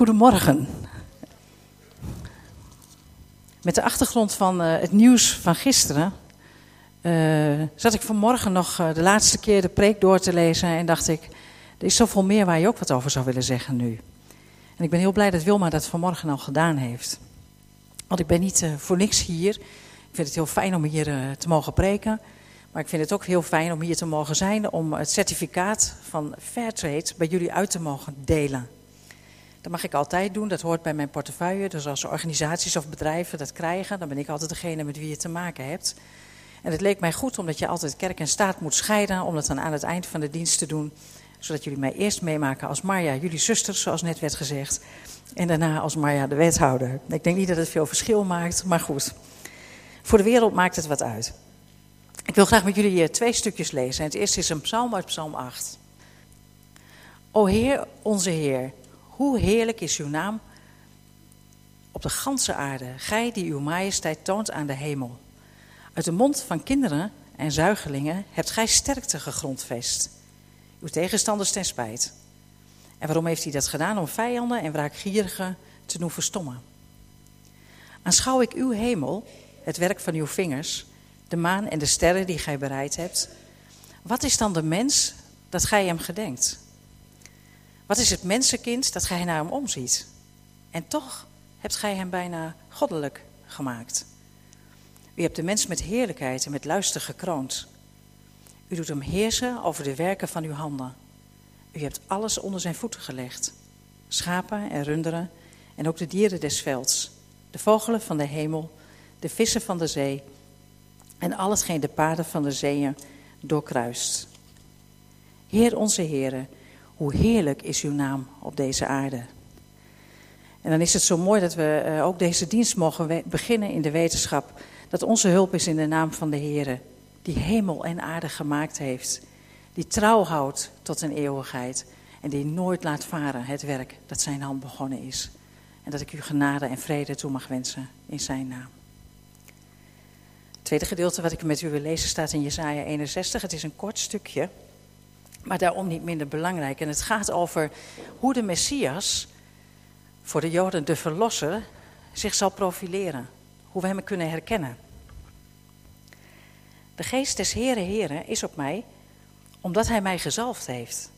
Goedemorgen. Met de achtergrond van uh, het nieuws van gisteren uh, zat ik vanmorgen nog uh, de laatste keer de preek door te lezen en dacht ik, er is zoveel meer waar je ook wat over zou willen zeggen nu. En ik ben heel blij dat Wilma dat vanmorgen al gedaan heeft. Want ik ben niet voor niks hier. Ik vind het heel fijn om hier te mogen preken. Maar ik vind het ook heel fijn om hier te mogen zijn om het certificaat van Fairtrade bij jullie uit te mogen delen. Dat mag ik altijd doen, dat hoort bij mijn portefeuille. Dus als organisaties of bedrijven dat krijgen, dan ben ik altijd degene met wie je te maken hebt. En het leek mij goed, omdat je altijd kerk en staat moet scheiden, om dat dan aan het eind van de dienst te doen. Zodat jullie mij eerst meemaken als Marja, jullie zuster, zoals net werd gezegd. En daarna als Marja, de wethouder. Ik denk niet dat het veel verschil maakt, maar goed. Voor de wereld maakt het wat uit. Ik wil graag met jullie twee stukjes lezen. Het eerste is een psalm uit psalm 8. O Heer, onze Heer, hoe heerlijk is uw naam op de ganse aarde, gij die uw majesteit toont aan de hemel. Uit de mond van kinderen en zuigelingen hebt gij sterkte gegrondvest. Uw tegenstanders ten spijt. En waarom heeft hij dat gedaan? Om vijanden en wraakgierigen te doen verstommen. Aanschouw ik uw hemel, het werk van uw vingers, de maan en de sterren die gij bereid hebt. Wat is dan de mens dat gij hem gedenkt? Wat is het mensenkind dat gij naar hem omziet? En toch hebt gij hem bijna goddelijk gemaakt. U hebt de mens met heerlijkheid en met luister gekroond. U doet hem heersen over de werken van uw handen. U hebt alles onder zijn voeten gelegd: schapen en runderen, en ook de dieren des velds, de vogelen van de hemel, de vissen van de zee, en al hetgeen de paden van de zeeën doorkruist. Heer onze Heere, hoe heerlijk is uw naam op deze aarde. En dan is het zo mooi dat we eh, ook deze dienst mogen beginnen in de wetenschap dat onze hulp is in de naam van de Heere, die hemel en aarde gemaakt heeft, die trouw houdt tot een eeuwigheid en die nooit laat varen het werk dat zijn hand begonnen is. En dat ik u genade en vrede toe mag wensen in zijn naam. Het tweede gedeelte wat ik met u wil lezen staat in Jesaja 61. Het is een kort stukje maar daarom niet minder belangrijk. En het gaat over hoe de Messias, voor de Joden de Verlosser, zich zal profileren. Hoe we hem kunnen herkennen. De geest des Heere Heere is op mij, omdat hij mij gezalfd heeft.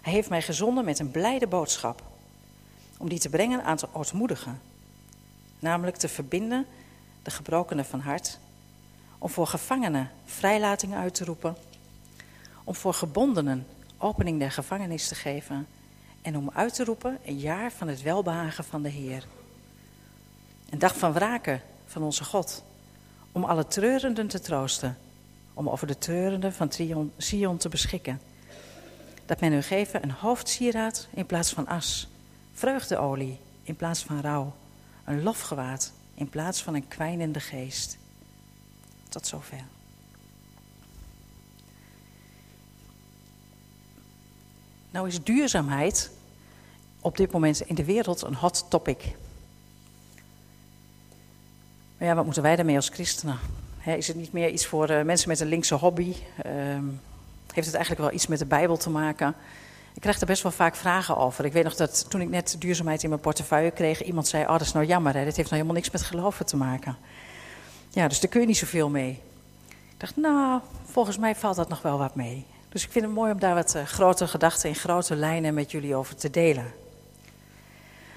Hij heeft mij gezonden met een blijde boodschap, om die te brengen aan de ootmoedigen. Namelijk te verbinden de gebrokenen van hart, om voor gevangenen vrijlating uit te roepen om voor gebondenen opening der gevangenis te geven en om uit te roepen een jaar van het welbehagen van de Heer. Een dag van wraken van onze God, om alle treurenden te troosten, om over de treurenden van Sion te beschikken. Dat men u geven een hoofdsieraad in plaats van as, vreugdeolie in plaats van rouw, een lofgewaad in plaats van een kwijnende geest. Tot zover. Nou is duurzaamheid op dit moment in de wereld een hot topic. Maar ja, wat moeten wij daarmee als christenen? is het niet meer iets voor uh, mensen met een linkse hobby? Ehm, heeft het eigenlijk wel iets met de Bijbel te maken? Ik krijg er best wel vaak vragen over. Ik weet nog dat toen ik net duurzaamheid in mijn portefeuille kreeg, iemand zei: Oh, dat is nou jammer, hè? dit heeft nou helemaal niks met geloven te maken. Ja, dus daar kun je niet zoveel mee. Ik dacht, nou, volgens mij valt dat nog wel wat mee. Dus ik vind het mooi om daar wat uh, grote gedachten in grote lijnen met jullie over te delen.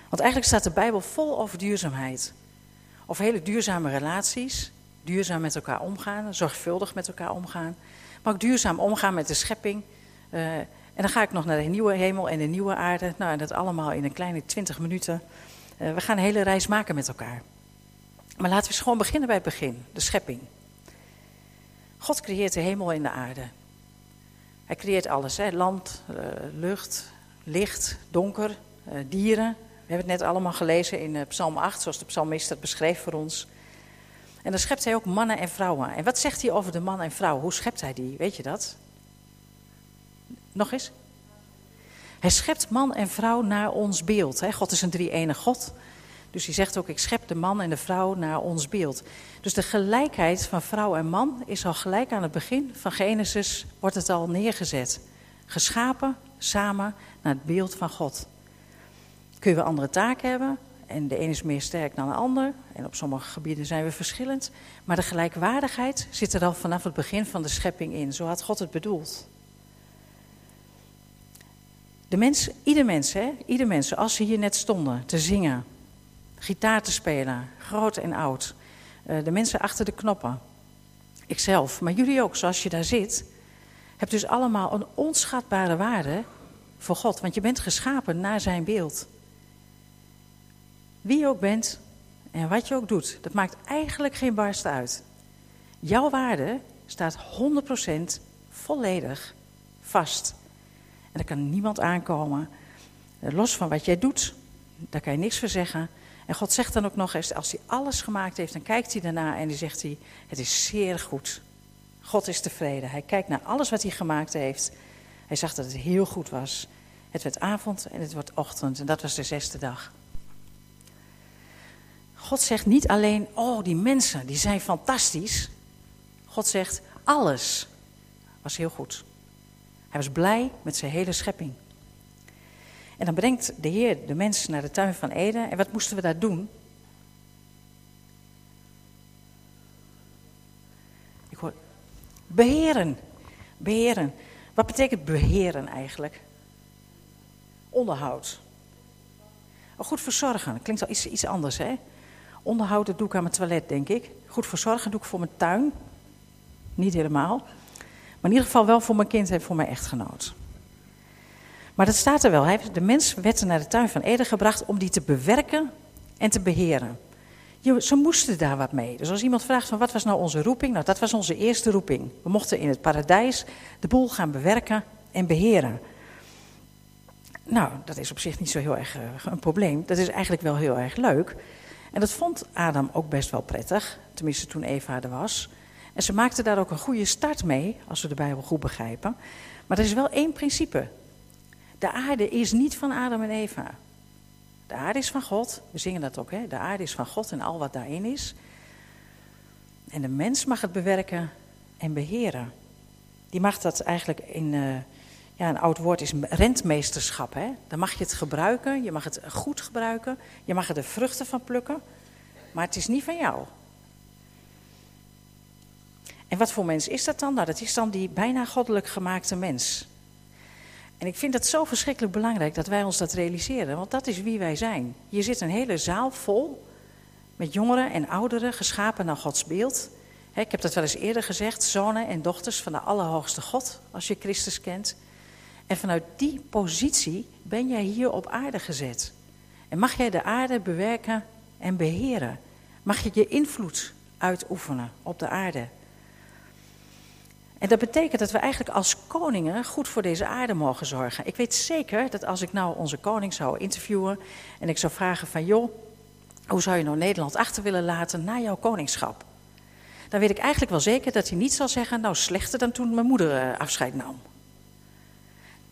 Want eigenlijk staat de Bijbel vol over duurzaamheid. Over hele duurzame relaties, duurzaam met elkaar omgaan, zorgvuldig met elkaar omgaan. Maar ook duurzaam omgaan met de schepping. Uh, en dan ga ik nog naar de nieuwe hemel en de nieuwe aarde. Nou, en dat allemaal in een kleine twintig minuten. Uh, we gaan een hele reis maken met elkaar. Maar laten we eens gewoon beginnen bij het begin, de schepping. God creëert de hemel en de aarde. Hij creëert alles: hè? land, uh, lucht, licht, donker, uh, dieren. We hebben het net allemaal gelezen in uh, Psalm 8, zoals de psalmist dat beschreef voor ons. En dan schept hij ook mannen en vrouwen. En wat zegt hij over de man en vrouw? Hoe schept hij die? Weet je dat? Nog eens? Hij schept man en vrouw naar ons beeld. Hè? God is een drie-enig God. Dus hij zegt ook, ik schep de man en de vrouw naar ons beeld. Dus de gelijkheid van vrouw en man is al gelijk aan het begin van Genesis, wordt het al neergezet. Geschapen samen naar het beeld van God. kun je wel andere taken hebben. En de een is meer sterk dan de ander. En op sommige gebieden zijn we verschillend. Maar de gelijkwaardigheid zit er al vanaf het begin van de schepping in. Zo had God het bedoeld. De mens, ieder mens, hè, ieder mens, zoals ze hier net stonden te zingen, gitaar te spelen, groot en oud. Uh, de mensen achter de knoppen. Ikzelf, maar jullie ook, zoals je daar zit. Hebt dus allemaal een onschatbare waarde voor God. Want je bent geschapen naar zijn beeld. Wie je ook bent en wat je ook doet, dat maakt eigenlijk geen barst uit. Jouw waarde staat 100% volledig vast. En daar kan niemand aankomen. Los van wat jij doet, daar kan je niks voor zeggen. En God zegt dan ook nog eens, als hij alles gemaakt heeft, dan kijkt hij daarna en dan zegt hij, het is zeer goed. God is tevreden. Hij kijkt naar alles wat hij gemaakt heeft. Hij zag dat het heel goed was. Het werd avond en het wordt ochtend en dat was de zesde dag. God zegt niet alleen, oh die mensen, die zijn fantastisch. God zegt, alles was heel goed. Hij was blij met zijn hele schepping. En dan brengt de Heer de mensen naar de tuin van Eden. En wat moesten we daar doen? Ik hoor, beheren. Beheren. Wat betekent beheren eigenlijk? Onderhoud. Oh, goed verzorgen. Klinkt al iets, iets anders, hè? Onderhoud doe ik aan mijn toilet, denk ik. Goed verzorgen doe ik voor mijn tuin. Niet helemaal. Maar in ieder geval wel voor mijn kind en voor mijn echtgenoot. Maar dat staat er wel. De mens werd naar de tuin van Eden gebracht om die te bewerken en te beheren. Ze moesten daar wat mee. Dus als iemand vraagt van wat was nou onze roeping? Nou, dat was onze eerste roeping. We mochten in het paradijs de boel gaan bewerken en beheren. Nou, dat is op zich niet zo heel erg uh, een probleem. Dat is eigenlijk wel heel erg leuk. En dat vond Adam ook best wel prettig, tenminste toen Eva er was. En ze maakte daar ook een goede start mee, als we de Bijbel goed begrijpen. Maar er is wel één principe. De aarde is niet van Adam en Eva. De aarde is van God. We zingen dat ook, hè? De aarde is van God en al wat daarin is. En de mens mag het bewerken en beheren. Die mag dat eigenlijk in, uh, ja, een oud woord is rentmeesterschap. Hè? Dan mag je het gebruiken, je mag het goed gebruiken, je mag er de vruchten van plukken, maar het is niet van jou. En wat voor mens is dat dan? Nou, dat is dan die bijna goddelijk gemaakte mens. En ik vind het zo verschrikkelijk belangrijk dat wij ons dat realiseren, want dat is wie wij zijn. Hier zit een hele zaal vol met jongeren en ouderen, geschapen naar Gods beeld. Ik heb dat wel eens eerder gezegd, zonen en dochters van de Allerhoogste God, als je Christus kent. En vanuit die positie ben jij hier op aarde gezet. En mag jij de aarde bewerken en beheren. Mag je je invloed uitoefenen op de aarde. En dat betekent dat we eigenlijk als koningen goed voor deze aarde mogen zorgen. Ik weet zeker dat als ik nou onze koning zou interviewen en ik zou vragen van joh, hoe zou je nou Nederland achter willen laten na jouw koningschap? Dan weet ik eigenlijk wel zeker dat hij niet zal zeggen, nou slechter dan toen mijn moeder eh, afscheid nam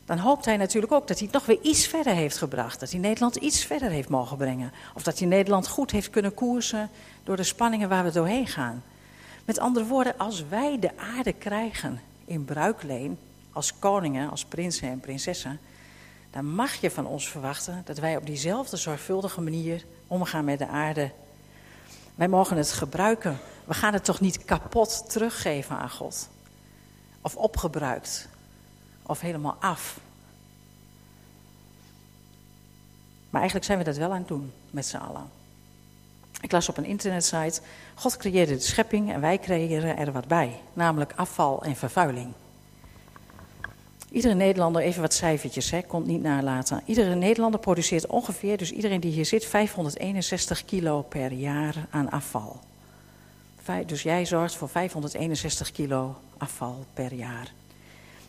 dan hoopt hij natuurlijk ook dat hij het nog weer iets verder heeft gebracht. Dat hij Nederland iets verder heeft mogen brengen. Of dat hij Nederland goed heeft kunnen koersen door de spanningen waar we doorheen gaan. Met andere woorden, als wij de aarde krijgen in bruikleen, als koningen, als prinsen en prinsessen, dan mag je van ons verwachten dat wij op diezelfde zorgvuldige manier omgaan met de aarde. Wij mogen het gebruiken. We gaan het toch niet kapot teruggeven aan God? Of opgebruikt? of helemaal af. Maar eigenlijk zijn we dat wel aan het doen met z'n allen. Ik las op een internetsite: God creëerde de schepping en wij creëren er wat bij, namelijk afval en vervuiling. Iedere Nederlander, even wat cijfertjes, hè, komt niet nalaten. Iedere Nederlander produceert ongeveer, dus iedereen die hier zit, 561 kilo per jaar aan afval. Dus jij zorgt voor 561 kilo afval per jaar.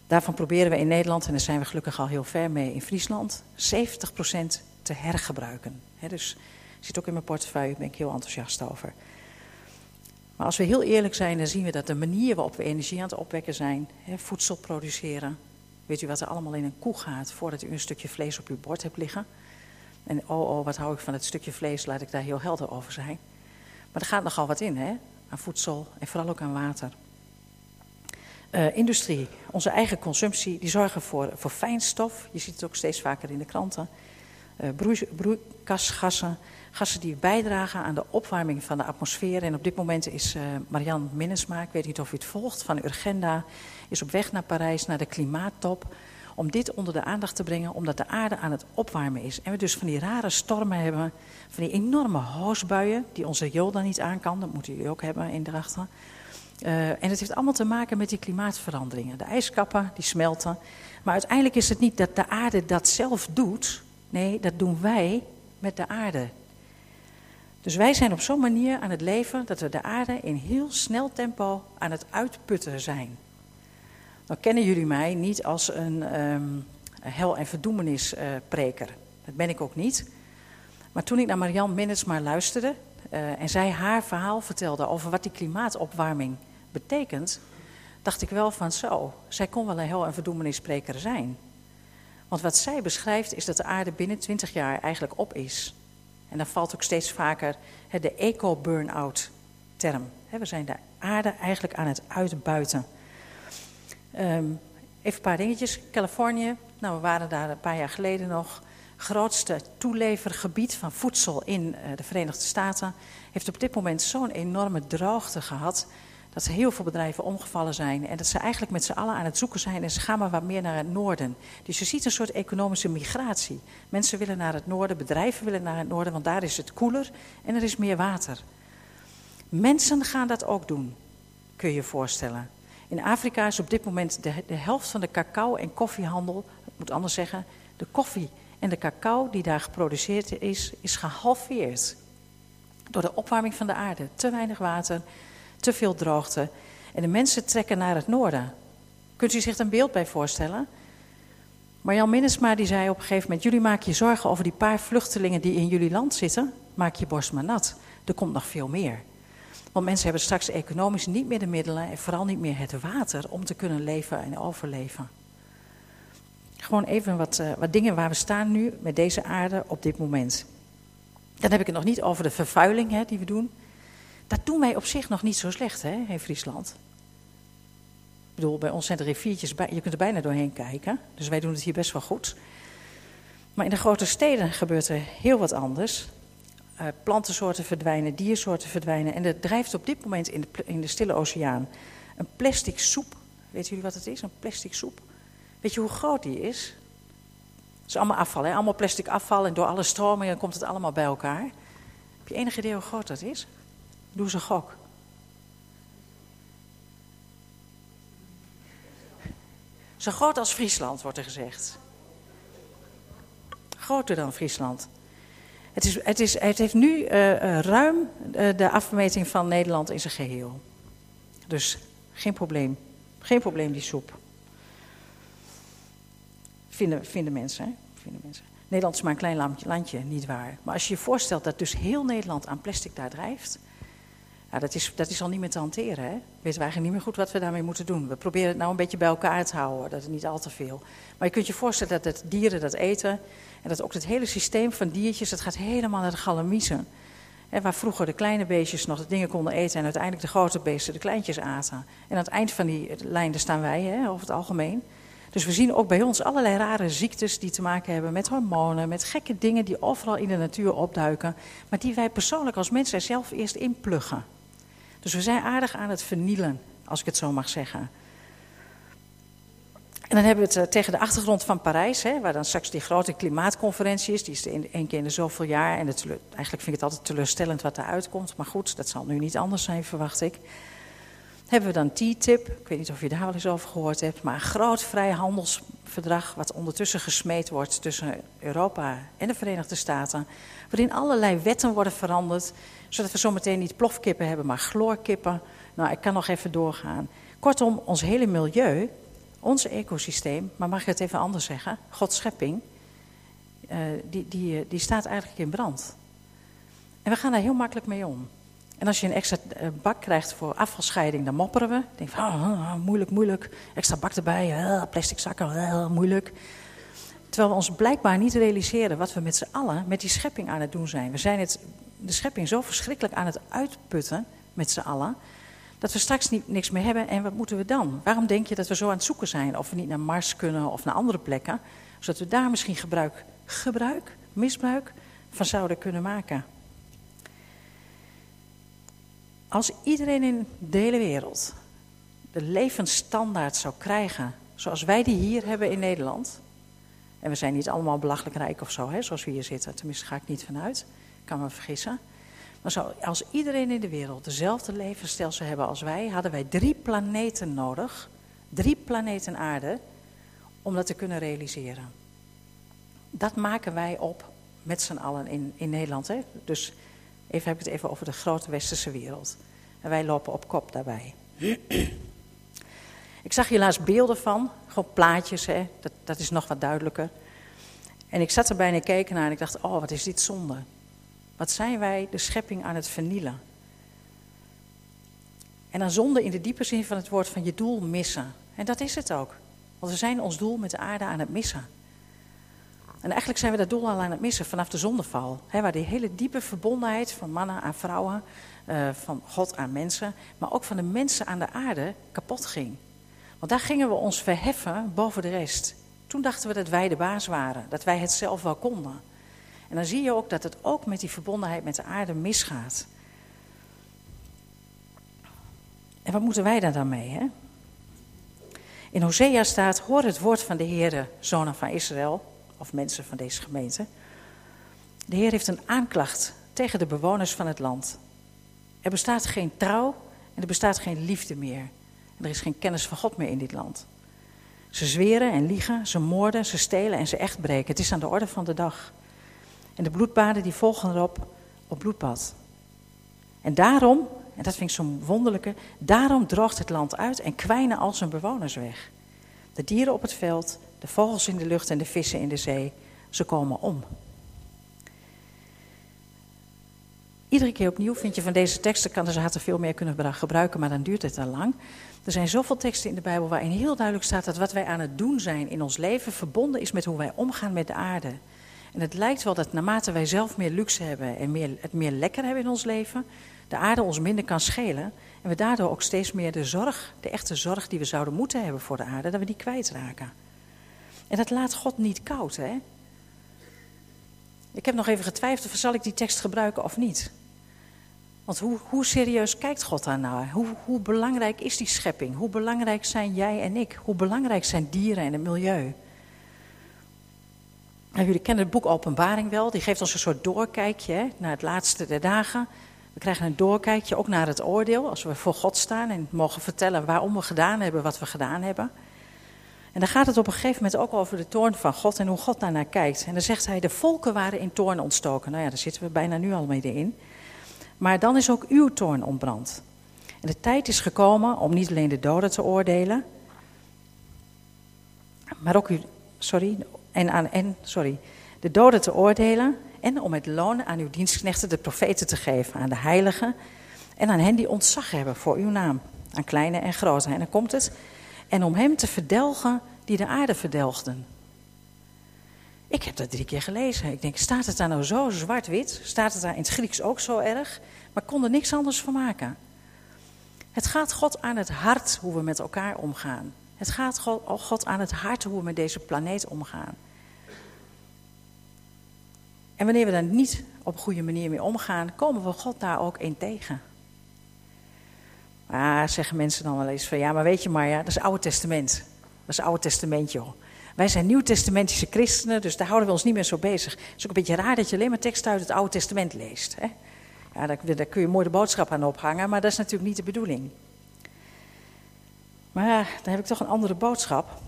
Daarvan proberen we in Nederland, en daar zijn we gelukkig al heel ver mee in Friesland, 70% te hergebruiken. He, dus zit ook in mijn portefeuille, daar ben ik heel enthousiast over. Maar als we heel eerlijk zijn, dan zien we dat de manier waarop we energie aan het opwekken zijn, voedsel produceren. Weet u wat er allemaal in een koe gaat voordat u een stukje vlees op uw bord hebt liggen? En oh, oh, wat hou ik van het stukje vlees, laat ik daar heel helder over zijn. Maar er gaat nogal wat in, hè? Aan voedsel en vooral ook aan water. Uh, industrie, onze eigen consumptie, die zorgen voor, voor fijnstof. Je ziet het ook steeds vaker in de kranten. broeikasgassen. Gassen die bijdragen aan de opwarming van de atmosfeer. En op dit moment is uh, Marianne Minnesma, ik weet niet of u het volgt, van Urgenda, is op weg naar Parijs, naar de klimaattop. Om dit onder de aandacht te brengen, omdat de aarde aan het opwarmen is. En we dus van die rare stormen hebben, van die enorme hoosbuien, die onze Jolda niet aan kan. Dat moet u ook hebben in Drachten. Uh, en het heeft allemaal te maken met die klimaatveranderingen. De ijskappen, die smelten. Maar uiteindelijk is het niet dat de aarde dat zelf doet. Nee, dat doen wij met de aarde. Dus wij zijn op zo'n manier aan het leven dat we de aarde in heel snel tempo aan het uitputten zijn. Dan kennen jullie mij niet als een um, hel- en verdoemenispreker. Dat ben ik ook niet. Maar toen ik naar Marianne Minnesma luisterde uh, en zij haar verhaal vertelde over wat die klimaatopwarming betekent, dacht ik wel van zo, zij kon wel een hel- en verdoemenispreker zijn. Want wat zij beschrijft is dat de aarde binnen 20 jaar eigenlijk op is. En dan valt ook steeds vaker de eco-burn-out term. We zijn de aarde eigenlijk aan het uitbuiten. Um, even een paar dingetjes. Californië, nou we waren daar een paar jaar geleden nog. Grootste toelevergebied van voedsel in uh, de Verenigde Staten. Heeft op dit moment zo'n enorme droogte gehad. Dat heel veel bedrijven omgevallen zijn. En dat ze eigenlijk met z'n allen aan het zoeken zijn. En ze gaan maar wat meer naar het noorden. Dus je ziet een soort economische migratie. Mensen willen naar het noorden, bedrijven willen naar het noorden. Want daar is het koeler en er is meer water. Mensen gaan dat ook doen, kun je je voorstellen. In Afrika is op dit moment de, de helft van de cacao- en koffiehandel, ik moet anders zeggen, de koffie en de cacao die daar geproduceerd is, is gehalveerd. Door de opwarming van de aarde. Te weinig water, te veel droogte. En de mensen trekken naar het noorden. Kunt u zich een beeld bij voorstellen? Marjan Minnesma die zei op een gegeven moment: Jullie maken je zorgen over die paar vluchtelingen die in jullie land zitten. Maak je borst maar nat. Er komt nog veel meer. Want mensen hebben straks economisch niet meer de middelen en vooral niet meer het water om te kunnen leven en overleven. Gewoon even wat, uh, wat dingen waar we staan nu met deze aarde op dit moment. Dan heb ik het nog niet over de vervuiling hè, die we doen. Dat doen wij op zich nog niet zo slecht hè, in Friesland. Ik bedoel, bij ons zijn de riviertjes, je kunt er bijna doorheen kijken. Dus wij doen het hier best wel goed. Maar in de grote steden gebeurt er heel wat anders. Uh, plantensoorten verdwijnen, diersoorten verdwijnen. En er drijft op dit moment in de, in de Stille Oceaan een plastic soep. Weet jullie wat het is, een plastic soep? Weet je hoe groot die is? Het is allemaal afval, hè? allemaal plastic afval. En door alle stromingen komt het allemaal bij elkaar. Heb je enig idee hoe groot dat is? Doe een gok. Zo groot als Friesland, wordt er gezegd. Groter dan Friesland. Het, is, het, is, het heeft nu uh, ruim uh, de afmeting van Nederland in zijn geheel. Dus geen probleem. Geen probleem, die soep. Vinden, vinden mensen, hè? Vinden mensen. Nederland is maar een klein landje, landje, niet waar. Maar als je je voorstelt dat dus heel Nederland aan plastic daar drijft. Ja, dat, is, dat is al niet meer te hanteren. Hè? Weten we eigenlijk niet meer goed wat we daarmee moeten doen. We proberen het nou een beetje bij elkaar te houden. Dat is niet al te veel. Maar je kunt je voorstellen dat het dieren dat eten. En dat ook het hele systeem van diertjes, dat gaat helemaal naar de galamiezen. En waar vroeger de kleine beestjes nog de dingen konden eten en uiteindelijk de grote beesten de kleintjes aten. En aan het eind van die lijn staan wij, hè, over het algemeen. Dus we zien ook bij ons allerlei rare ziektes die te maken hebben met hormonen, met gekke dingen die overal in de natuur opduiken, maar die wij persoonlijk als mensen er zelf eerst inpluggen. Dus we zijn aardig aan het vernielen, als ik het zo mag zeggen. En dan hebben we het uh, tegen de achtergrond van Parijs, hè, waar dan straks die grote klimaatconferentie is. Die is één keer in de zoveel jaar. En het, eigenlijk vind ik het altijd teleurstellend wat eruit komt. Maar goed, dat zal nu niet anders zijn, verwacht ik. Hebben we dan TTIP, ik weet niet of je daar wel eens over gehoord hebt, maar een groot vrijhandelsverdrag wat ondertussen gesmeed wordt tussen Europa en de Verenigde Staten, waarin allerlei wetten worden veranderd, zodat we zometeen niet plofkippen hebben, maar chloorkippen. Nou, ik kan nog even doorgaan. Kortom, ons hele milieu ons ecosysteem, maar mag ik het even anders zeggen, Gods schepping, uh, die, die, eh, die staat eigenlijk in brand. En we gaan daar heel makkelijk mee om. En als je een extra eh, bak krijgt voor afvalscheiding, dan mopperen we. Denk van, oh, oh, moeilijk, moeilijk. Extra bak erbij, plastic zakken, moeilijk. Terwijl we ons blijkbaar niet realiseren wat we met z'n allen met die schepping aan het doen zijn. We zijn het, de schepping zo verschrikkelijk aan het uitputten met z'n allen dat we straks niet, niks meer hebben en wat moeten we dan? Waarom denk je dat we zo aan het zoeken zijn of we niet naar Mars kunnen of naar andere plekken, zodat we daar misschien gebruik, gebruik, misbruik van zouden kunnen maken. Als iedereen in de hele wereld de levensstandaard zou krijgen zoals wij die hier hebben in Nederland. En we zijn niet allemaal belachelijk rijk of zo, hè, zoals we hier zitten. Tenminste, ga ik niet vanuit. Kan me vergissen. Maar zo, als iedereen in de wereld dezelfde levensstijl zou hebben als wij, hadden wij drie planeten nodig. Drie planeten aarde om dat te kunnen realiseren. Dat maken wij op met z'n allen in, in Nederland. Hè? Dus even heb ik het even over de grote westerse wereld. En wij lopen op kop daarbij. Ik zag helaas beelden van, gewoon plaatjes, hè? Dat, dat is nog wat duidelijker. En ik zat erbij en ik keek naar en ik dacht, oh wat is dit zonde. Wat zijn wij de schepping aan het vernielen. En dan zonde in de diepe zin van het woord van je doel missen. En dat is het ook. Want we zijn ons doel met de aarde aan het missen. En eigenlijk zijn we dat doel al aan het missen vanaf de zondeval. Waar die hele diepe verbondenheid van mannen aan vrouwen, uh, van God aan mensen, maar ook van de mensen aan de aarde kapot ging. Want daar gingen we ons verheffen boven de rest. Toen dachten we dat wij de baas waren, dat wij het zelf wel konden. En dan zie je ook dat het ook met die verbondenheid met de aarde misgaat. En wat moeten wij daar dan mee? Hè? In Hosea staat: Hoor het woord van de Heere, zonen van Israël, of mensen van deze gemeente. De Heer heeft een aanklacht tegen de bewoners van het land. Er bestaat geen trouw en er bestaat geen liefde meer. Er is geen kennis van God meer in dit land. Ze zweren en liegen, ze moorden, ze stelen en ze echt breken. Het is aan de orde van de dag. En de bloedbaden die volgen erop op bloedbad. En daarom, en dat vind ik zo'n wonderlijke, daarom droogt het land uit en kwijnen al zijn bewoners weg. De dieren op het veld, de vogels in de lucht en de vissen in de zee, ze komen om. Iedere keer opnieuw vind je van deze teksten, kan de zaten veel meer kunnen gebruiken, maar dan duurt het te lang. Er zijn zoveel teksten in de Bijbel waarin heel duidelijk staat dat wat wij aan het doen zijn in ons leven verbonden is met hoe wij omgaan met de aarde. En het lijkt wel dat naarmate wij zelf meer luxe hebben en meer, het meer lekker hebben in ons leven, de aarde ons minder kan schelen. En we daardoor ook steeds meer de zorg, de echte zorg die we zouden moeten hebben voor de aarde, dat we die kwijtraken. En dat laat God niet koud, hè? Ik heb nog even getwijfeld of zal ik die tekst gebruiken of niet. Want hoe, hoe serieus kijkt God daar naar? Hoe, hoe belangrijk is die schepping? Hoe belangrijk zijn jij en ik? Hoe belangrijk zijn dieren en het milieu? Nou, jullie kennen het boek Openbaring wel. Die geeft ons een soort doorkijkje hè, naar het laatste der dagen. We krijgen een doorkijkje ook naar het oordeel. Als we voor God staan en mogen vertellen waarom we gedaan hebben wat we gedaan hebben. En dan gaat het op een gegeven moment ook over de toorn van God en hoe God daarnaar kijkt. En dan zegt hij, de volken waren in toorn ontstoken. Nou ja, daar zitten we bijna nu al mee in. Maar dan is ook uw toorn ontbrand. En de tijd is gekomen om niet alleen de doden te oordelen, maar ook u, sorry, en aan, en, sorry, de doden te oordelen en om het loon aan uw dienstknechten, de profeten, te geven, aan de heiligen en aan hen die ontzag hebben voor uw naam, aan kleine en grote. En dan komt het, en om hem te verdelgen die de aarde verdelgden. Ik heb dat drie keer gelezen. Ik denk, staat het daar nou zo zwart-wit? Staat het daar in het Grieks ook zo erg? Maar ik kon er niks anders van maken. Het gaat God aan het hart hoe we met elkaar omgaan. Het gaat God aan het hart hoe we met deze planeet omgaan. En wanneer we daar niet op een goede manier mee omgaan, komen we God daar ook in tegen. Maar zeggen mensen dan wel eens van ja, maar weet je maar, ja, dat is het Oude Testament. Dat is het Oude Testament, joh. Wij zijn nieuwtestamentische christenen, dus daar houden we ons niet meer zo bezig. Het is ook een beetje raar dat je alleen maar teksten uit het Oude Testament leest. Hè? Ja, daar, kun je mooi de boodschap aan ophangen, maar dat is natuurlijk niet de bedoeling. Maar dan heb ik toch een andere boodschap.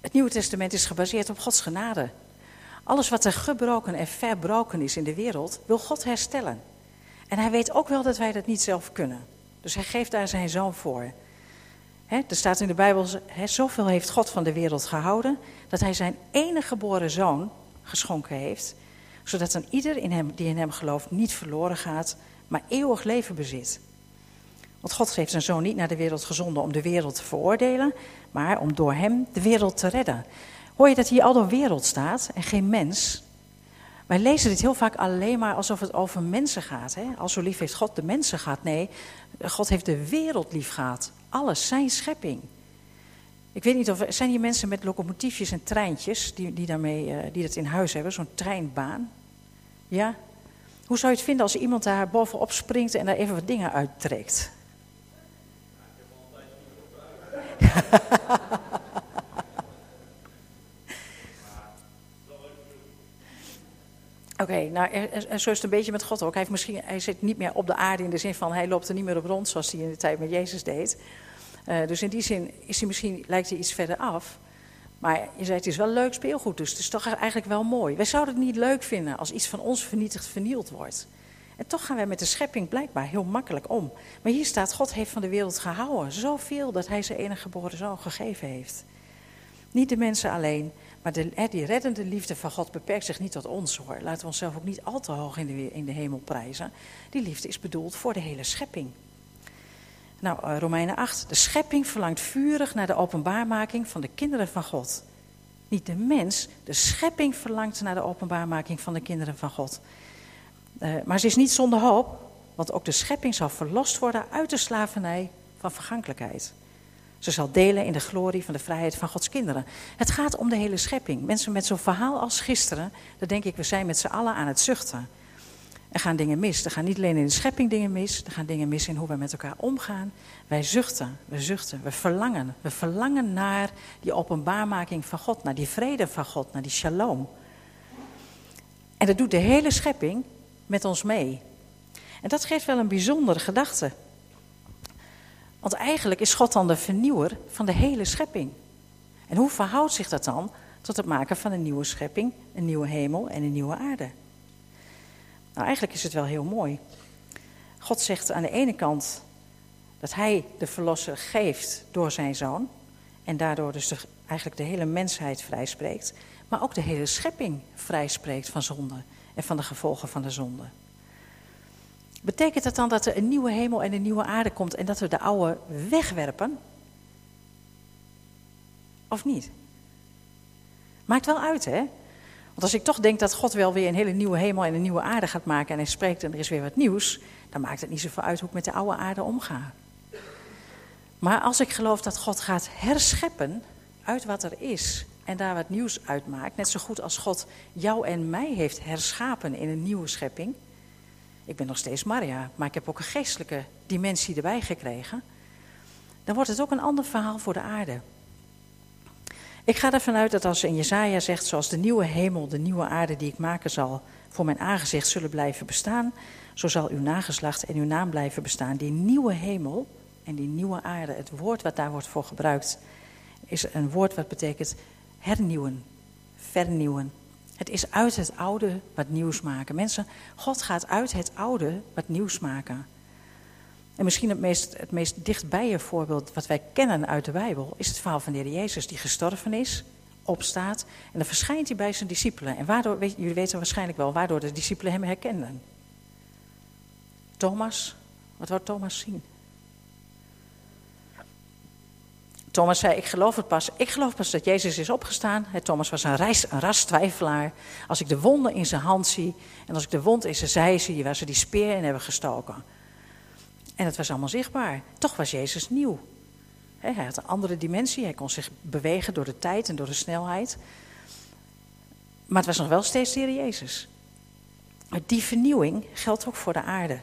Het Nieuwe Testament is gebaseerd op Gods genade. Alles wat er gebroken en verbroken is in de wereld, wil God herstellen. En hij weet ook wel dat wij dat niet zelf kunnen. Dus hij geeft daar zijn zoon voor. er staat in de Bijbel, zoveel heeft God van de wereld gehouden, dat hij zijn enige geboren zoon geschonken heeft, zodat dan ieder in hem, die in hem gelooft niet verloren gaat, maar eeuwig leven bezit. Want God heeft zijn zoon niet naar de wereld gezonden om de wereld te veroordelen, maar om door hem de wereld te redden. Hoor je dat hier al wereld staat en geen mens? Wij lezen dit heel vaak alleen maar alsof het over mensen gaat. Hè? Al zo lief heeft God de mensen gehad. Nee, God heeft de wereld lief gehad. Alles, zijn schepping. Ik weet niet of zijn hier mensen met locomotiefjes en treintjes die, die, daarmee, uh, die dat in huis hebben, zo'n treinbaan? Ja? Hoe zou je het vinden als iemand daar bovenop springt en daar even wat dingen uittrekt? Oké, nou, zo is het een beetje met God ook. Hij, heeft misschien, hij zit niet meer op de aarde in de zin van hij loopt er niet meer op rond zoals hij in de tijd met Jezus deed. Uh, dus in die zin is hij misschien, lijkt hij iets verder af. Maar je zei, het is wel leuk speelgoed, dus het is toch eigenlijk wel mooi. Wij zouden het niet leuk vinden als iets van ons vernietigd, vernield wordt. En toch gaan wij met de schepping blijkbaar heel makkelijk om. Maar hier staat, God heeft van de wereld gehouden. Zoveel dat hij zijn enige geboren zoon gegeven heeft. Niet de mensen alleen, maar de, die reddende liefde van God beperkt zich niet tot ons hoor. Laten we onszelf ook niet al te hoog in de, hemel prijzen. Die liefde is bedoeld voor de hele schepping. Nou, uh, Romeinen 8. De schepping verlangt vurig naar de openbaarmaking van de kinderen van God. Niet de mens, de schepping verlangt naar de openbaarmaking van de kinderen van God. Uh, maar ze is niet zonder hoop, want ook de schepping zal verlost worden uit de slavernij van vergankelijkheid. Ze zal delen in de glorie van de vrijheid van Gods kinderen. Het gaat om de hele schepping. Mensen met zo'n verhaal als gisteren, dan denk ik, we zijn met z'n allen aan het zuchten. Er gaan dingen mis. Er gaan niet alleen in de schepping dingen mis, er gaan dingen mis in hoe we met elkaar omgaan. Wij zuchten, we zuchten, we verlangen. We verlangen naar die openbaarmaking van God, naar die vrede van God, naar die shalom. En dat doet de hele schepping met ons mee. En dat geeft wel een bijzondere gedachte. Want eigenlijk is God dan de vernieuwer van de hele schepping. En hoe verhoudt zich dat dan tot het maken van een nieuwe schepping, een nieuwe hemel en een nieuwe aarde? Nou, eigenlijk is het wel heel mooi. God zegt aan de ene kant dat hij de verlosser geeft door zijn zoon. En daardoor dus eigenlijk de hele mensheid vrijspreekt. Maar ook de hele schepping vrijspreekt van zonde en van de gevolgen van de zonde. Betekent dat dan dat er een nieuwe hemel en een nieuwe aarde komt en dat we de oude wegwerpen? Of niet? Maakt wel uit, hè? Want als ik toch denk dat God wel weer een hele nieuwe hemel en een nieuwe aarde gaat maken en hij spreekt en er is weer wat nieuws, dan maakt het niet zoveel uit hoe ik met de oude aarde omga. Maar als ik geloof dat God gaat herscheppen uit wat er is en daar wat nieuws uitmaakt, net zo goed als God jou en mij heeft herschapen in een nieuwe schepping, ik ben nog steeds Maria, maar ik heb ook een geestelijke dimensie erbij gekregen. Dan wordt het ook een ander verhaal voor de aarde. Ik ga ervan uit dat als in Jezaja zegt, zoals de nieuwe hemel, de nieuwe aarde die ik maken zal, voor mijn aangezicht zullen blijven bestaan, zo zal uw nageslacht en uw naam blijven bestaan. Die nieuwe hemel en die nieuwe aarde, het woord wat daar wordt voor gebruikt, is een woord wat betekent hernieuwen, vernieuwen. Het is uit het oude wat nieuws maken. Mensen, God gaat uit het oude wat nieuws maken. En misschien het meest, het meest dichtbije voorbeeld wat wij kennen uit de Bijbel is het verhaal van de Heer Jezus die gestorven is, opstaat en dan verschijnt hij bij zijn discipelen. En waardoor, jullie weten waarschijnlijk wel waardoor de discipelen hem herkenden. Thomas, wat wou Thomas zien? Thomas zei, ik geloof het pas. Ik geloof pas dat Jezus is opgestaan. Thomas was een, reis, een rastwijfelaar. Als ik de wonden in zijn hand zie en als ik de wond in zijn zij zie waar ze die speer in hebben gestoken. En het was allemaal zichtbaar. Toch was Jezus nieuw. Hij had een andere dimensie. Hij kon zich bewegen door de tijd en door de snelheid. Maar het was nog wel steeds de Heer Jezus. Maar die vernieuwing geldt ook voor de aarde.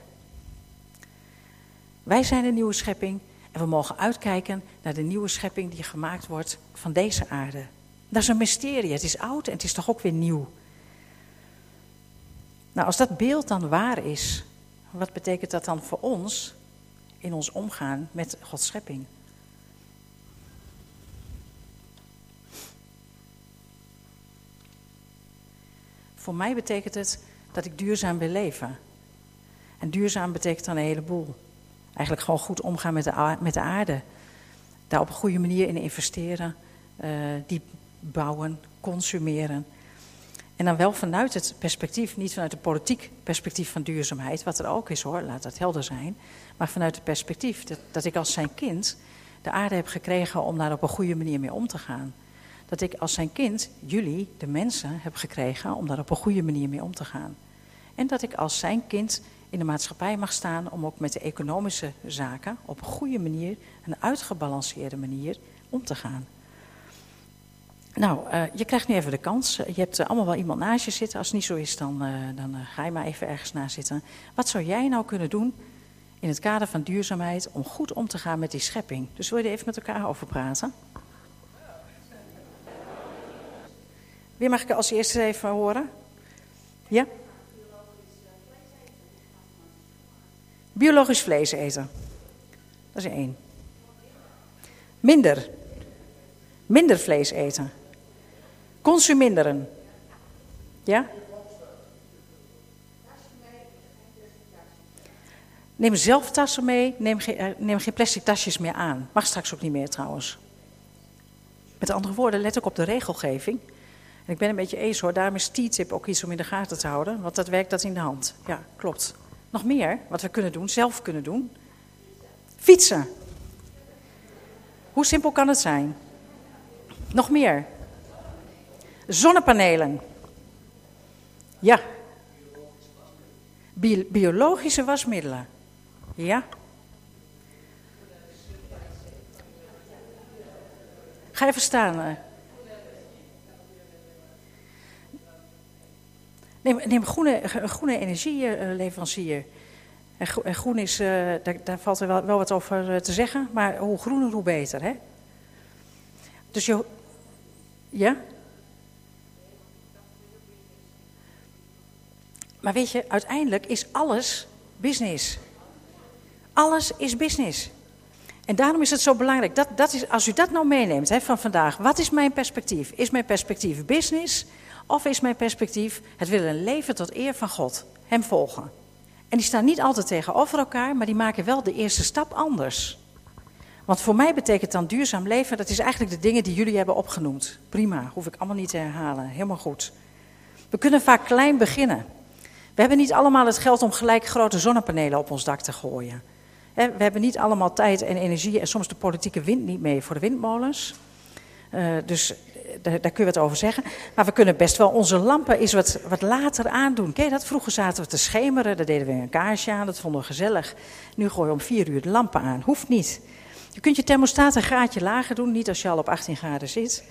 Wij zijn een nieuwe schepping. En we mogen uitkijken naar de nieuwe schepping die gemaakt wordt van deze aarde. Dat is een mysterie. Het is oud en het is toch ook weer nieuw. Nou, als dat beeld dan waar is, wat betekent dat dan voor ons in ons omgaan met Gods schepping? Voor mij betekent het dat ik duurzaam wil leven. En duurzaam betekent dan een heleboel. Eigenlijk gewoon goed omgaan met de, met de aarde. Daar op een goede manier in investeren. Uh, die bouwen, consumeren. En dan wel vanuit het perspectief, niet vanuit het politiek perspectief van duurzaamheid, wat er ook is hoor, laat dat helder zijn. Maar vanuit het perspectief dat, dat ik als zijn kind de aarde heb gekregen om daar op een goede manier mee om te gaan. Dat ik als zijn kind, jullie, de mensen, heb gekregen om daar op een goede manier mee om te gaan. En dat ik als zijn kind in de maatschappij mag staan om ook met de economische zaken op een goede manier, een uitgebalanceerde manier om te gaan. Nou, uh, je krijgt nu even de kans. Je hebt uh, allemaal wel iemand naast je zitten. Als het niet zo is, dan, uh, dan ga je maar even ergens naast zitten. Wat zou jij nou kunnen doen in het kader van duurzaamheid om goed om te gaan met die schepping? Dus wil je er even met elkaar over praten? Wie mag ik als eerste even horen? Ja? Biologisch vlees eten. Dat is één. Minder. Minder vlees eten. Consuminderen. Ja? Neem zelf tassen mee, neem geen, eh, neem geen plastic tasjes meer aan. Mag straks ook niet meer trouwens. Met andere woorden, let ook op de regelgeving. En ik ben een beetje eens hoor, daarom is T-tip ook iets om in de gaten te houden. Want dat werkt dat in de hand. Ja, klopt. Nog meer wat we kunnen doen, zelf kunnen doen. Fietsen. Hoe simpel kan het zijn? Nog meer. Zonnepanelen. Ja. biologische wasmiddelen. Ja. Ga even staan. Neem, neem groene, groene energieleverancier. En groen is, uh, daar, daar, valt er wel, wel wat over eh, te zeggen, maar hoe groener, hoe beter. Hè? Dus je. Ja? Maar weet je, uiteindelijk is alles business. Alles is business. En daarom is het zo belangrijk. Dat, dat is, als u dat nou meeneemt hè, van vandaag, wat is mijn perspectief? Is mijn perspectief business of is mijn perspectief het willen leven tot eer van God? Hem volgen. En die staan niet altijd tegenover elkaar, maar die maken wel de eerste stap anders. Want voor mij betekent dan duurzaam leven, dat is eigenlijk de dingen die jullie hebben opgenoemd. Prima, hoef ik allemaal niet te herhalen. Helemaal goed. We kunnen vaak klein beginnen. We hebben niet allemaal het geld om gelijk grote zonnepanelen op ons dak te gooien. We hebben niet allemaal tijd en energie en soms de politieke wind niet mee voor de windmolens. Uh, dus daar, kun je wat over zeggen. Maar we kunnen best wel onze lampen eens wat, wat later aandoen. Kijk dat? Vroeger zaten we te schemeren, daar deden we een kaarsje aan, dat vonden we gezellig. Nu gooi je om vier uur de lampen aan. Hoeft niet. Je kunt je thermostaat een graadje lager doen, niet als je al op 18 graden zit.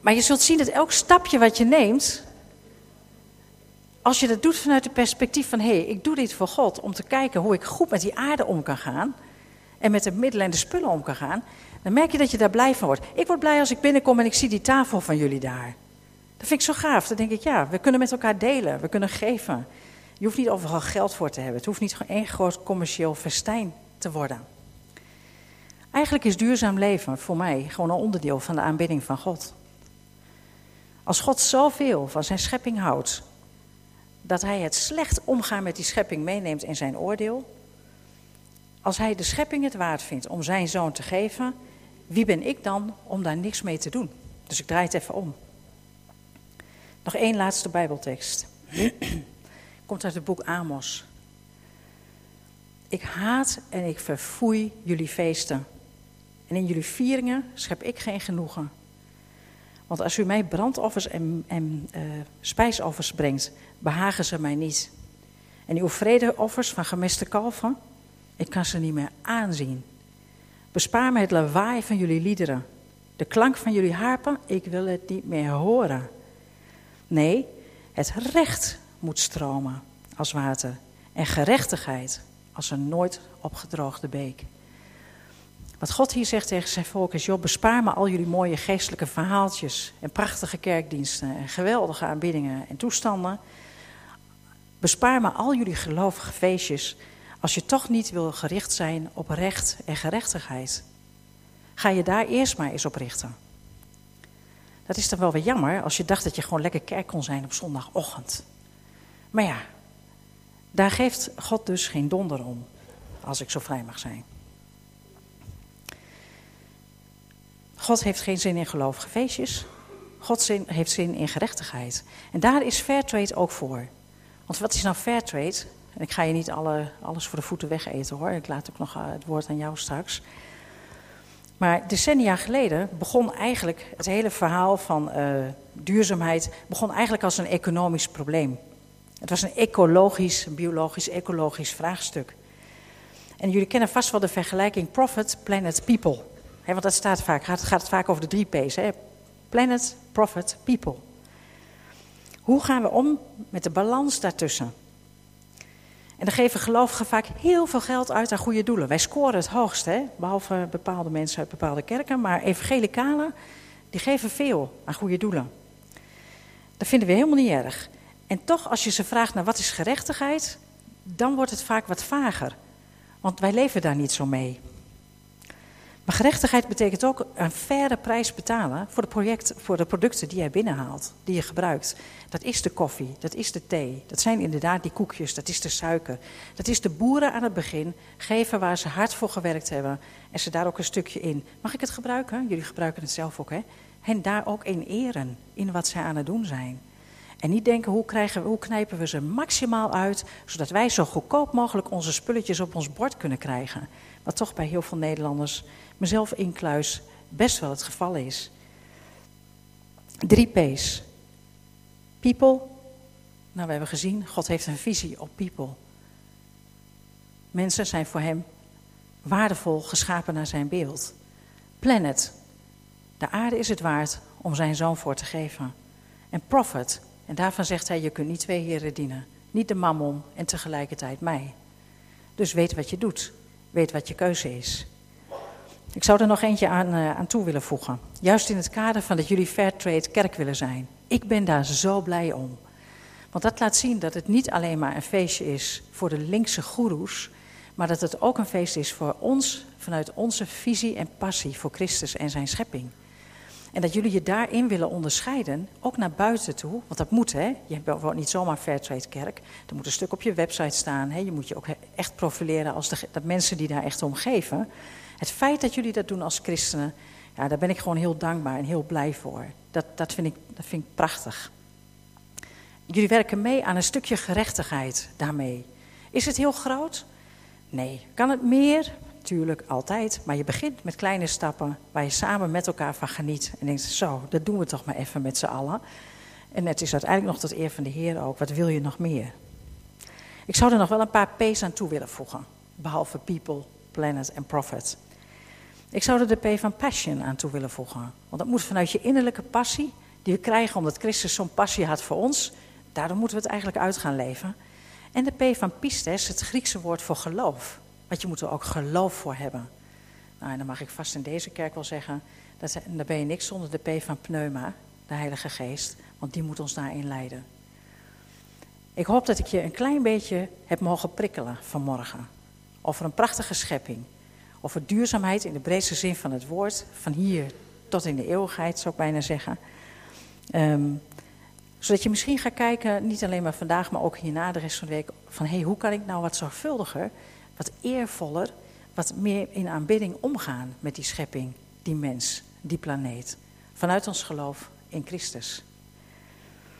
Maar je zult zien dat elk stapje wat je neemt, als je dat doet vanuit het perspectief van hé, hey, ik doe dit voor God om te kijken hoe ik goed met die aarde om kan gaan en met de middelen en de spullen om kan gaan, dan merk je dat je daar blij van wordt. Ik word blij als ik binnenkom en ik zie die tafel van jullie daar. Dat vind ik zo gaaf. Dan denk ik, ja, we kunnen met elkaar delen, we kunnen geven. Je hoeft niet overal geld voor te hebben. Het hoeft niet één groot commercieel festijn te worden. Eigenlijk is duurzaam leven voor mij gewoon een onderdeel van de aanbidding van God. Als God zoveel van zijn schepping houdt, dat hij het slecht omgaan met die schepping meeneemt in zijn oordeel. Als hij de schepping het waard vindt om zijn zoon te geven, wie ben ik dan om daar niks mee te doen? Dus ik draai het even om. Nog één laatste Bijbeltekst. Komt uit het boek Amos. Ik haat en ik verfoei jullie feesten. En in jullie vieringen schep ik geen genoegen. Want als u mij brandoffers en, en uh, spijsoffers brengt, behagen ze mij niet. En uw vredeoffers van gemeste kalven, ik kan ze niet meer aanzien. Bespaar me het lawaai van jullie liederen. De klank van jullie harpen, ik wil het niet meer horen. Nee, het recht moet stromen als water. En gerechtigheid als een nooit opgedroogde beek. Wat God hier zegt tegen zijn volk is: joh, bespaar me al jullie mooie geestelijke verhaaltjes en prachtige kerkdiensten en geweldige aanbiddingen en toestanden. Bespaar me al jullie gelovige feestjes als je toch niet wil gericht zijn op recht en gerechtigheid. Ga je daar eerst maar eens op richten. Dat is dan wel weer jammer als je dacht dat je gewoon lekker kerk kon zijn op zondagochtend. Maar ja, daar geeft God dus geen donder om, als ik zo vrij mag zijn. God heeft geen zin in gelovige feestjes. God heeft zin in gerechtigheid. En daar is Fairtrade ook voor. Want wat is nou Fairtrade? En ik ga je niet alle, alles voor de voeten wegeten hoor. Ik laat ook nog eh, het woord aan jou straks. Maar decennia geleden begon eigenlijk het hele verhaal van uh, duurzaamheid begon eigenlijk als een economisch probleem. Het was een ecologisch, biologisch, ecologisch vraagstuk. En jullie kennen vast wel de vergelijking Profit, Planet, People want dat staat vaak, gaat, gaat het vaak over de drie P's. Planet, Profit, People. Hoe gaan we om met de balans daartussen? En dan geven gelovigen vaak heel veel geld uit aan goede doelen. Wij scoren het hoogst, hè? behalve bepaalde mensen uit bepaalde kerken. Maar evangelicalen, die geven veel aan goede doelen. Dat vinden we helemaal niet erg. En toch, als je ze vraagt naar wat is gerechtigheid, dan wordt het vaak wat vager. Want wij leven daar niet zo mee. Maar gerechtigheid betekent ook een faire prijs betalen voor de, project, voor de producten die jij binnenhaalt, die je gebruikt. Dat is de koffie, dat is de thee, dat zijn inderdaad die koekjes, dat is de suiker. Dat is de boeren aan het begin geven waar ze hard voor gewerkt hebben en ze daar ook een stukje in. Mag ik het gebruiken? Jullie gebruiken het zelf ook, hè? Hen daar ook in eren, in wat zij aan het doen zijn. En niet denken hoe, krijgen hoe knijpen we ze maximaal uit, zodat wij zo goedkoop mogelijk onze spulletjes op ons bord kunnen krijgen. Wat toch bij heel veel Nederlanders, mezelf inkluis, best wel het geval is. Drie P's. People. Nou, we hebben gezien, God heeft een visie op people. Mensen zijn voor hem waardevol geschapen naar zijn beeld. Planet. De aarde is het waard om zijn zoon voor te geven. En profit. En daarvan zegt hij, je kunt niet twee heren dienen. Niet de mammon en tegelijkertijd mij. Dus weet wat je doet. Weet wat je keuze is. Ik zou er nog eentje aan, uh, aan toe willen voegen. Juist in het kader van dat jullie Fairtrade kerk willen zijn. Ik ben daar zo blij om. Want dat laat zien dat het niet alleen maar een feestje is voor de linkse goeroes, maar dat het ook een feest is voor ons vanuit onze visie en passie voor Christus en zijn schepping. En dat jullie je daarin willen onderscheiden, ook naar buiten toe. Want dat moet, hè. Je wordt niet zomaar Fairtrade kerk. Er moet een stuk op je website staan. Hè. Je moet je ook echt profileren als de, dat mensen die daar echt om geven. Het feit dat jullie dat doen als christenen, ja, daar ben ik gewoon heel dankbaar en heel blij voor. Dat, dat, vind, ik, dat vind ik prachtig. Jullie werken mee aan een stukje gerechtigheid daarmee. Is het heel groot? Nee. Kan het meer? Tuurlijk, altijd. Maar je begint met kleine stappen waar je samen met elkaar van geniet. En denkt, zo, dat doen we toch maar even met z'n allen. En het is uiteindelijk nog tot eer van de Heer ook. Wat wil je nog meer? Ik zou er nog wel een paar P's aan toe willen voegen. Behalve people, planet en profit. Ik zou er de P van passion aan toe willen voegen. Want dat moet vanuit je innerlijke passie, die we krijgen omdat Christus zo'n passie had voor ons. Daarom moeten we het eigenlijk uit gaan leven. En de P van pistes, het Griekse woord voor geloof. Want je moet er ook geloof voor hebben. Nou, en dan mag ik vast in deze kerk wel zeggen, dat, dan ben je niks zonder de P van pneuma, de Heilige Geest. Want die moet ons daarin leiden. Ik hoop dat ik je een klein beetje heb mogen prikkelen vanmorgen. Over een prachtige schepping. Over duurzaamheid in de breedste zin van het woord. Van hier tot in de eeuwigheid, zou ik bijna zeggen. Um, zodat je misschien gaat kijken, niet alleen maar vandaag, maar ook hierna de rest van de week. Van hé, hey, hoe kan ik nou wat zorgvuldiger, wat eervoller, wat meer in aanbidding omgaan met die schepping, die mens, die planeet. Vanuit ons geloof in Christus.